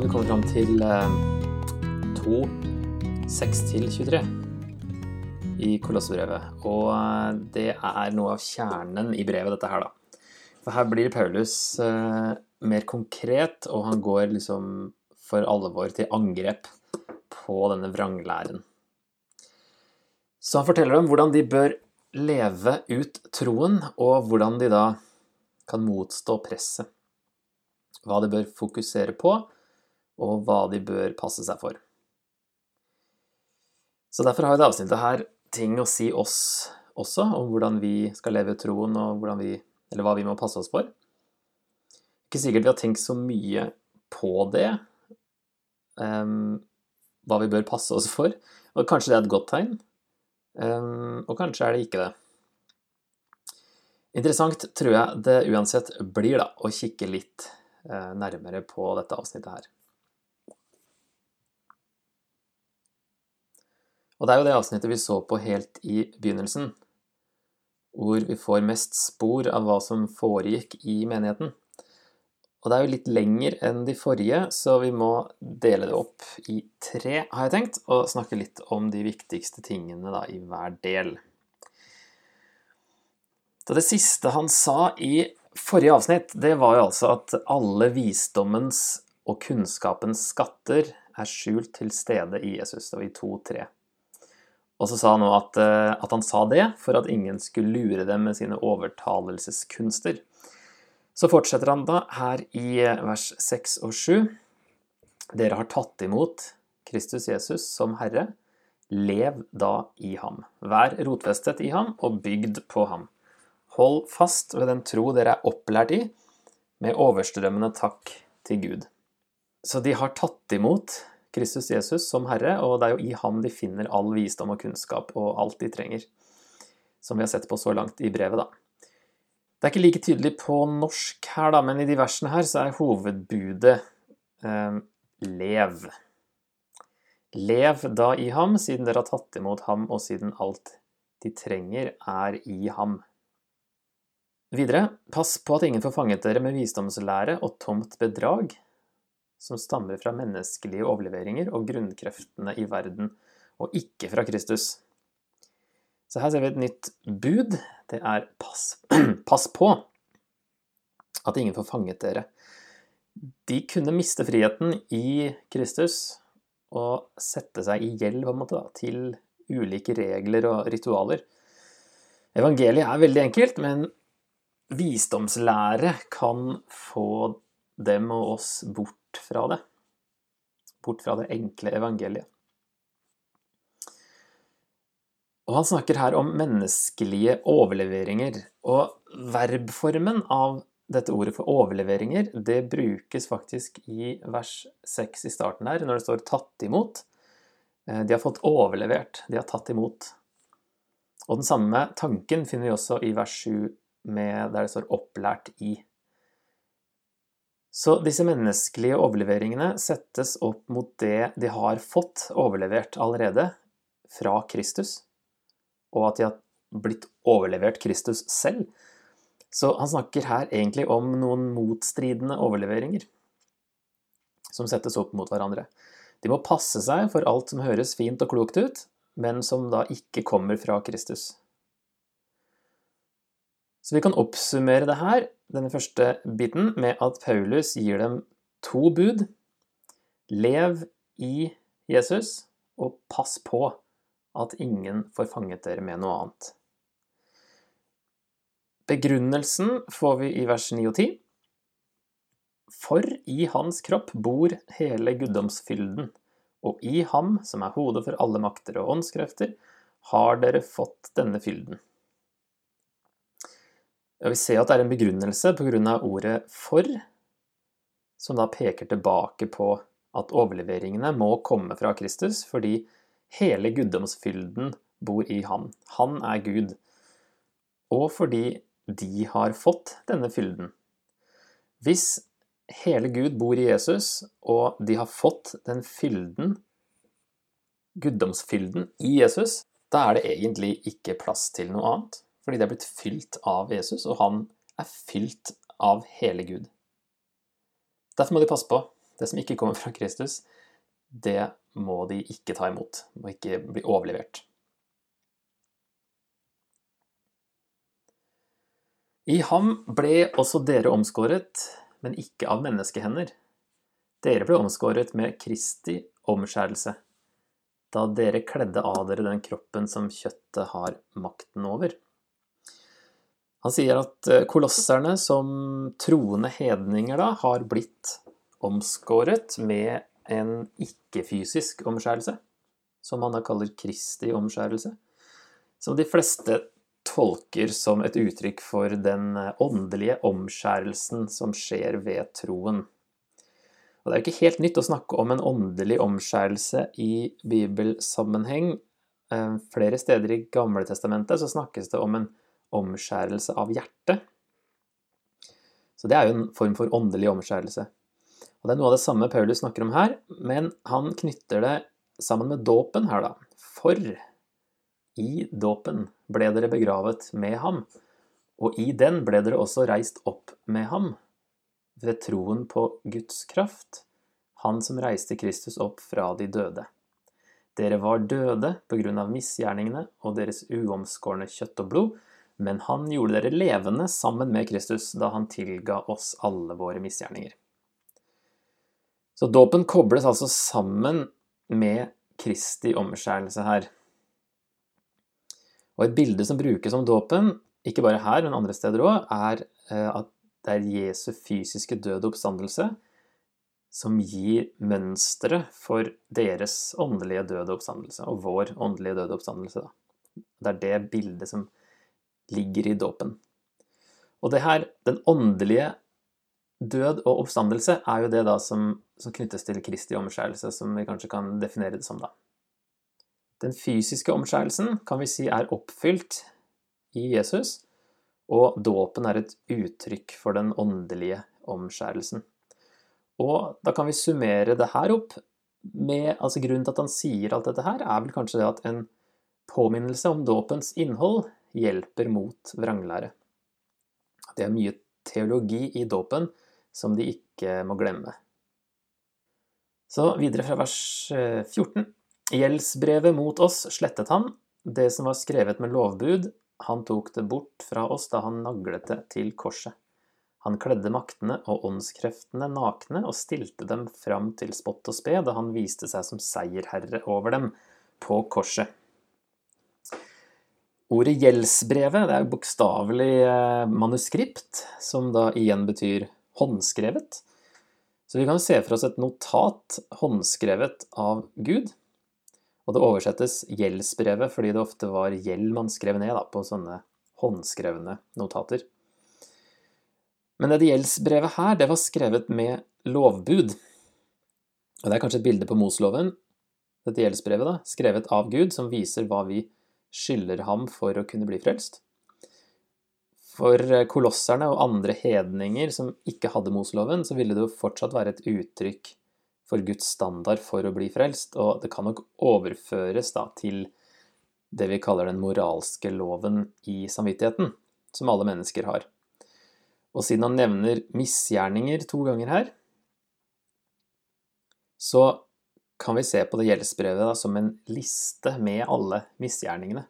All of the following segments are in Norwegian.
har vi kommet fram til eh, 2, 6-23 i Kolossebrevet. Og eh, det er noe av kjernen i brevet, dette her, da. For her blir Paulus eh, mer konkret, og han går liksom for alvor til angrep på denne vranglæren. Så han forteller dem hvordan de bør leve ut troen, og hvordan de da kan motstå presset. Hva de bør fokusere på, og hva de bør passe seg for. Så derfor har det avsnittet her ting å si oss også, om hvordan vi skal leve troen, og vi, eller hva vi må passe oss for. Ikke sikkert vi har tenkt så mye på det, um, hva vi bør passe oss for. Og kanskje det er et godt tegn, um, og kanskje er det ikke det. Interessant tror jeg det uansett blir da, å kikke litt eh, nærmere på dette avsnittet her. Og det er jo det avsnittet vi så på helt i begynnelsen, hvor vi får mest spor av hva som foregikk i menigheten. Og det er jo litt lenger enn de forrige, så vi må dele det opp i tre, har jeg tenkt, og snakke litt om de viktigste tingene da, i hver del. Så det siste han sa i forrige avsnitt, det var jo altså at alle visdommens og kunnskapens skatter er skjult til stede i Jesus. Det var i 2-3. Og så sa han òg at, eh, at han sa det for at ingen skulle lure dem med sine overtalelseskunster. Så fortsetter han da her i eh, vers 6 og 7. Dere har tatt imot Kristus Jesus som Herre. Lev da i ham. Vær rotfestet i ham og bygd på ham. Hold fast ved den tro dere er opplært i, med overstrømmende takk til Gud. Så de har tatt imot Kristus Jesus som Herre, og det er jo i ham de finner all visdom og kunnskap og alt de trenger, som vi har sett på så langt i brevet, da. Det er ikke like tydelig på norsk her, da, men i de versene her så er hovedbudet eh, lev. Lev da i ham, siden dere har tatt imot ham, og siden alt de trenger, er i ham. Videre, pass på at ingen får fanget dere med visdomslære og tomt bedrag, som stammer fra menneskelige overleveringer og grunnkreftene i verden, og ikke fra Kristus. Så her ser vi et nytt bud. Det er pass, pass på at ingen får fanget dere. De kunne miste friheten i Kristus og sette seg i gjeld på en måte, da, til ulike regler og ritualer. Evangeliet er veldig enkelt, men visdomslære kan få dem og oss bort fra det. Bort fra det enkle evangeliet. Og han snakker her om menneskelige overleveringer. Og verbformen av dette ordet for overleveringer, det brukes faktisk i vers 6 i starten her, når det står 'tatt imot'. Eh, de har fått overlevert, de har tatt imot. Og den samme tanken finner vi også i vers 7, der det står 'opplært i'. Så disse menneskelige overleveringene settes opp mot det de har fått overlevert allerede fra Kristus, og at de har blitt overlevert Kristus selv. Så han snakker her egentlig om noen motstridende overleveringer som settes opp mot hverandre. De må passe seg for alt som høres fint og klokt ut, men som da ikke kommer fra Kristus. Så vi kan oppsummere det her, denne første biten, med at Paulus gir dem to bud. Lev i Jesus, og pass på at ingen får fanget dere med noe annet. Begrunnelsen får vi i vers 9 og 10. For i hans kropp bor hele guddomsfylden, og i ham, som er hodet for alle makter og åndskrefter, har dere fått denne fylden. Og vi ser at det er en begrunnelse pga. ordet 'for', som da peker tilbake på at overleveringene må komme fra Kristus, fordi hele guddomsfylden bor i han. Han er Gud. Og fordi de har fått denne fylden. Hvis hele Gud bor i Jesus, og de har fått den fylden, guddomsfylden, i Jesus, da er det egentlig ikke plass til noe annet. Fordi det er blitt fylt av Jesus, og han er fylt av hele Gud. Derfor må de passe på. Det som ikke kommer fra Kristus, det må de ikke ta imot. Må ikke bli overlevert. I ham ble også dere omskåret, men ikke av menneskehender. Dere ble omskåret med Kristi omskjærelse, da dere kledde av dere den kroppen som kjøttet har makten over. Han sier at eh, kolosserne som troende hedninger da har blitt omskåret med en ikke-fysisk omskjærelse, som han da kaller Kristi omskjærelse, som de fleste tolker som et uttrykk for den eh, åndelige omskjærelsen som skjer ved troen. Og Det er ikke helt nytt å snakke om en åndelig omskjærelse i bibelsammenheng. Eh, flere steder i Gamle Testamentet så snakkes det om en omskjærelse av hjertet. Så det er jo en form for åndelig omskjærelse. Og Det er noe av det samme Paulus snakker om her, men han knytter det sammen med dåpen her, da. For i dåpen ble dere begravet med ham, og i den ble dere også reist opp med ham, ved troen på Guds kraft, han som reiste Kristus opp fra de døde. Dere var døde på grunn av misgjerningene og deres uomskårne kjøtt og blod, men han gjorde dere levende sammen med Kristus da han tilga oss alle våre misgjerninger. Så dåpen kobles altså sammen med Kristi omskjærelse her. Og et bilde som brukes om dåpen, ikke bare her, men andre steder òg, er eh, at det er Jesu fysiske død og oppstandelse som gir mønsteret for deres åndelige død og oppstandelse, og vår åndelige død og oppstandelse. Da. Det er det bildet som ligger i dåpen. Og det her, den åndelige død og oppstandelse, er jo det da som, som knyttes til Kristi omskjærelse, som vi kanskje kan definere det som, da. Den fysiske omskjærelsen kan vi si er oppfylt i Jesus, og dåpen er et uttrykk for den åndelige omskjærelsen. Og da kan vi summere det her opp med altså Grunnen til at han sier alt dette her, er vel kanskje det at en påminnelse om dåpens innhold hjelper mot vranglære. Det er mye teologi i dåpen som de ikke må glemme. Så videre fra vers 14. Eh, Gjeldsbrevet mot oss slettet han, det som var skrevet med lovbud, han tok det bort fra oss da han naglet det til korset. Han kledde maktene og åndskreftene nakne og stilte dem fram til spott og spe da han viste seg som seierherre over dem på korset. Ordet gjeldsbrevet det er bokstavelig eh, manuskript, som da igjen betyr håndskrevet. Så vi kan se for oss et notat håndskrevet av Gud. Og det oversettes gjeldsbrevet fordi det ofte var gjeld man skrev ned da, på sånne håndskrevne notater. Men det gjeldsbrevet her, det var skrevet med lovbud. Og det er kanskje et bilde på Mosloven, dette gjeldsbrevet, da, skrevet av Gud, som viser hva vi skylder ham for å kunne bli frelst. For kolosserne og andre hedninger som ikke hadde Mosloven, så ville det jo fortsatt være et uttrykk for Guds standard for å bli frelst, og det kan nok overføres da til det vi kaller den moralske loven i samvittigheten, som alle mennesker har. Og siden han nevner misgjerninger to ganger her, så kan vi se på det gjeldsbrevet da, som en liste med alle misgjerningene.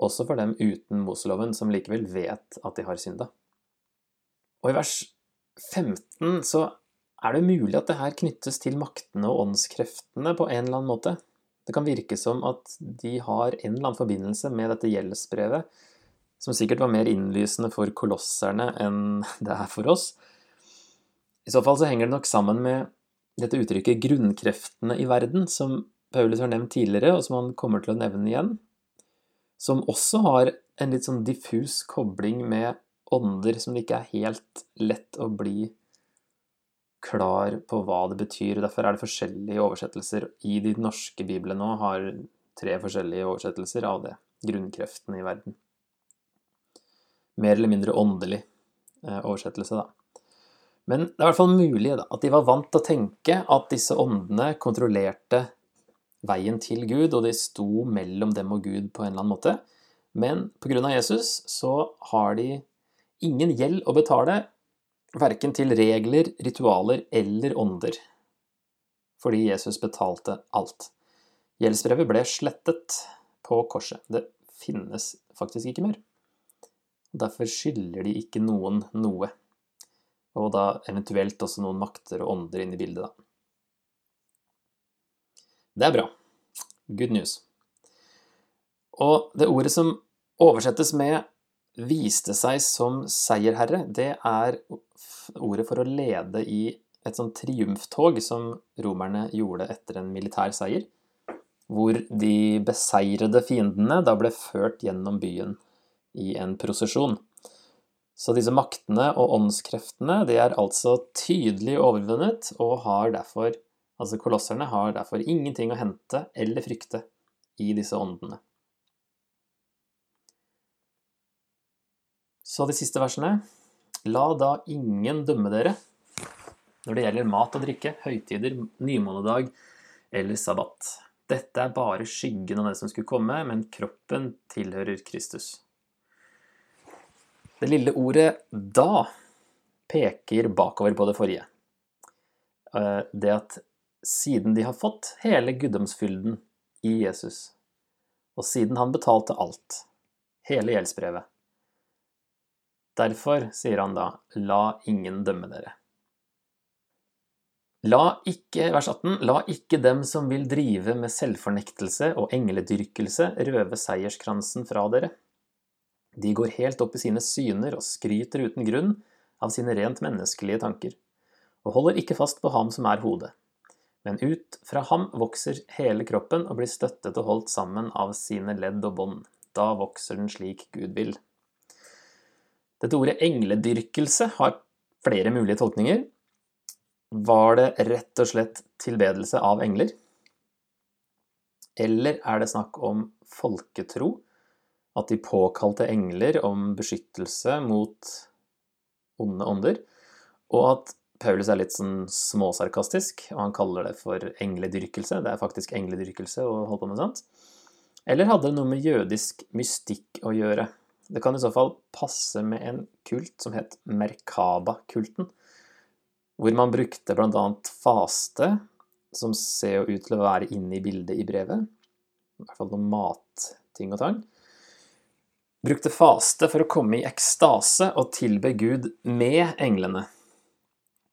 Også for dem uten Moseloven, som likevel vet at de har synda. Og i vers 15 så er det mulig at det her knyttes til maktene og åndskreftene på en eller annen måte? Det kan virke som at de har en eller annen forbindelse med dette gjeldsbrevet, som sikkert var mer innlysende for kolosserne enn det er for oss. I så fall så henger det nok sammen med dette uttrykket 'grunnkreftene i verden', som Paulus har nevnt tidligere, og som han kommer til å nevne igjen, som også har en litt sånn diffus kobling med ånder som det ikke er helt lett å bli klar på hva det betyr. Derfor er det forskjellige oversettelser. I de norske biblene nå har tre forskjellige oversettelser av det. Grunnkreftene i verden. Mer eller mindre åndelig eh, oversettelse, da. Men det er i hvert fall mulig da, at de var vant til å tenke at disse åndene kontrollerte veien til Gud, og de sto mellom dem og Gud på en eller annen måte. Men pga. Jesus så har de ingen gjeld å betale verken til regler, ritualer eller ånder, fordi Jesus betalte alt. Gjeldsbrevet ble slettet på korset. Det finnes faktisk ikke mer. Derfor skylder de ikke noen noe. Og da eventuelt også noen makter og ånder inn i bildet, da. Det er bra. Good news. Og det ordet som oversettes med 'viste seg som seierherre', det er ordet for å lede i et sånt triumftog som romerne gjorde etter en militær seier, hvor de beseirede fiendene da ble ført gjennom byen i en prosesjon. Så disse maktene og åndskreftene de er altså tydelig overvunnet, og har derfor, altså kolosserne har derfor ingenting å hente eller frykte i disse åndene. Så de siste versene. La da ingen dømme dere når det gjelder mat og drikke, høytider, nymånedag eller sabbat. Dette er bare skyggen av det som skulle komme, men kroppen tilhører Kristus. Det lille ordet 'da' peker bakover på det forrige. Eh, det at siden de har fått hele guddomsfylden i Jesus, og siden han betalte alt, hele gjeldsbrevet Derfor sier han da, la ingen dømme dere. La ikke, vers 18, la ikke dem som vil drive med selvfornektelse og engledyrkelse, røve seierskransen fra dere. De går helt opp i sine syner og skryter uten grunn av sine rent menneskelige tanker, og holder ikke fast på ham som er hodet. Men ut fra ham vokser hele kroppen og blir støttet og holdt sammen av sine ledd og bånd. Da vokser den slik Gud vil. Dette ordet engledyrkelse har flere mulige tolkninger. Var det rett og slett tilbedelse av engler? Eller er det snakk om folketro? At de påkalte engler om beskyttelse mot onde ånder, og at Paulus er litt sånn småsarkastisk, og han kaller det for engledyrkelse. Det er faktisk engledyrkelse å holde på med sånt. Eller hadde det noe med jødisk mystikk å gjøre? Det kan i så fall passe med en kult som het Merkaba-kulten, hvor man brukte bl.a. faste, som ser ut til å være inne i bildet i brevet, i hvert fall noen matting og tang, brukte faste for å komme i ekstase og tilbe Gud med englene.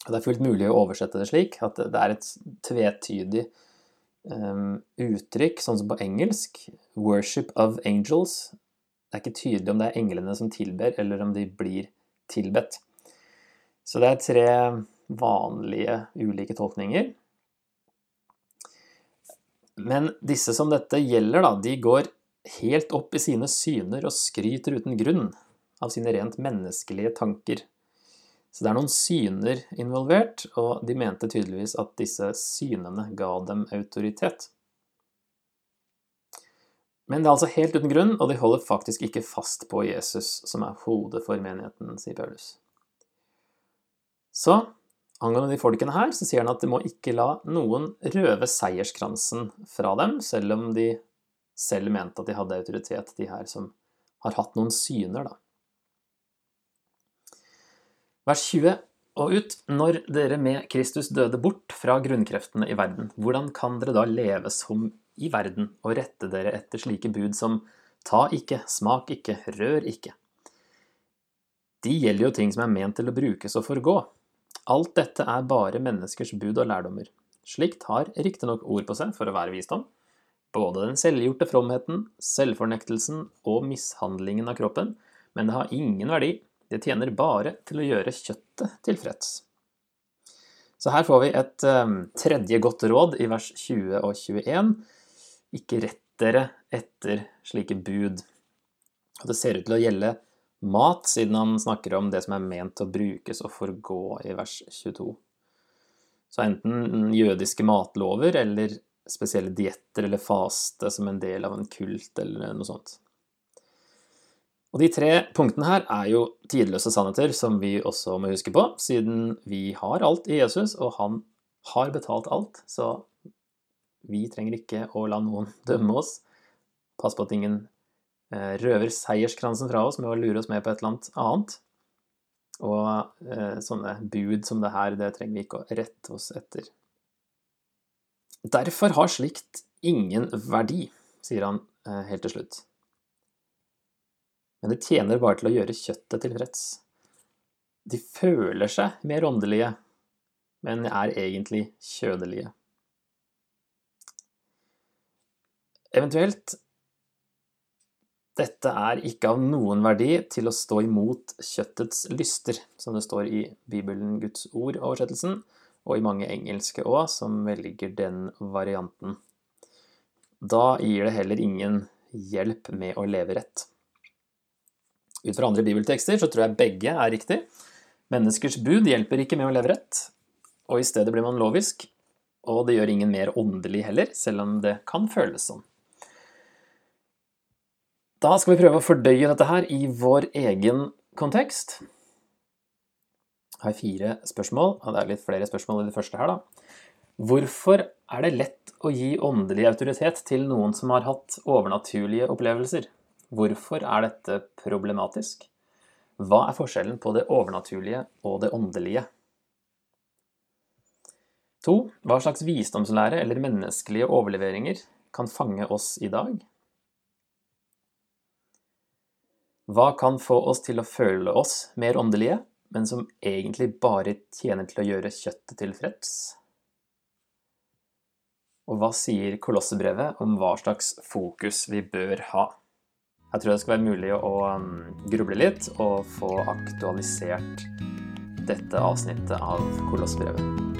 Det er fullt mulig å oversette det slik at det er et tvetydig um, uttrykk, sånn som på engelsk. 'Worship of angels'. Det er ikke tydelig om det er englene som tilber, eller om de blir tilbedt. Så det er tre vanlige ulike tolkninger. Men disse som dette gjelder, da, de går helt opp i sine syner og skryter uten grunn av sine rent menneskelige tanker. Så det er noen syner involvert, og de mente tydeligvis at disse synene ga dem autoritet. Men det er altså helt uten grunn, og de holder faktisk ikke fast på Jesus, som er hodet for menigheten, sier Paulus. Så angående de folkene her, så sier han at de må ikke la noen røve seierskransen fra dem, selv om de selv mente at de hadde autoritet, de her som har hatt noen syner, da. Vers 20 og ut. Når dere med Kristus døde bort fra grunnkreftene i verden, hvordan kan dere da leve som i verden og rette dere etter slike bud som ta ikke, smak ikke, rør ikke? De gjelder jo ting som er ment til å brukes og forgå. Alt dette er bare menneskers bud og lærdommer. Slikt har riktignok ord på seg for å være visdom, både den selvgjorte fromheten, selvfornektelsen og mishandlingen av kroppen, men det har ingen verdi, det tjener bare til å gjøre kjøttet tilfreds. Så her får vi et um, tredje godt råd i vers 20 og 21. Ikke rett dere etter slike bud. Og det ser ut til å gjelde mat, siden han snakker om det som er ment å brukes og forgå i vers 22. Så enten jødiske matlover eller spesielle dietter eller faste som en del av en kult eller noe sånt. Og De tre punktene her er jo tidløse sannheter som vi også må huske på, siden vi har alt i Jesus, og han har betalt alt. Så vi trenger ikke å la noen dømme oss. Pass på at ingen eh, røver seierskransen fra oss med å lure oss med på et eller annet. Og eh, sånne bud som det her, det trenger vi ikke å rette oss etter. Derfor har slikt ingen verdi, sier han eh, helt til slutt. Men det tjener bare til å gjøre kjøttet tilfreds. De føler seg mer åndelige, men er egentlig kjødelige. Eventuelt dette er ikke av noen verdi til å stå imot kjøttets lyster, som det står i Bibelen Guds ord-oversettelsen, og i mange engelske òg, som velger den varianten. Da gir det heller ingen hjelp med å leve rett. Ut fra andre bibeltekster så tror jeg begge er riktig. Menneskers bud hjelper ikke med å leve rett, og i stedet blir man lovisk. Og det gjør ingen mer åndelig heller, selv om det kan føles sånn. Da skal vi prøve å fordøye dette her i vår egen kontekst. Har fire spørsmål, og det er litt flere spørsmål i det første her, da. Hvorfor er det lett å gi åndelig autoritet til noen som har hatt overnaturlige opplevelser? Hvorfor er dette problematisk? Hva er forskjellen på det overnaturlige og det åndelige? To, hva slags visdomslære eller menneskelige overleveringer kan fange oss i dag? Hva kan få oss til å føle oss mer åndelige, men som egentlig bare tjener til å gjøre kjøttet tilfreds? Og hva sier Kolossebrevet om hva slags fokus vi bør ha? Jeg tror det skal være mulig å um, gruble litt og få aktualisert dette avsnittet av Kolossebrevet.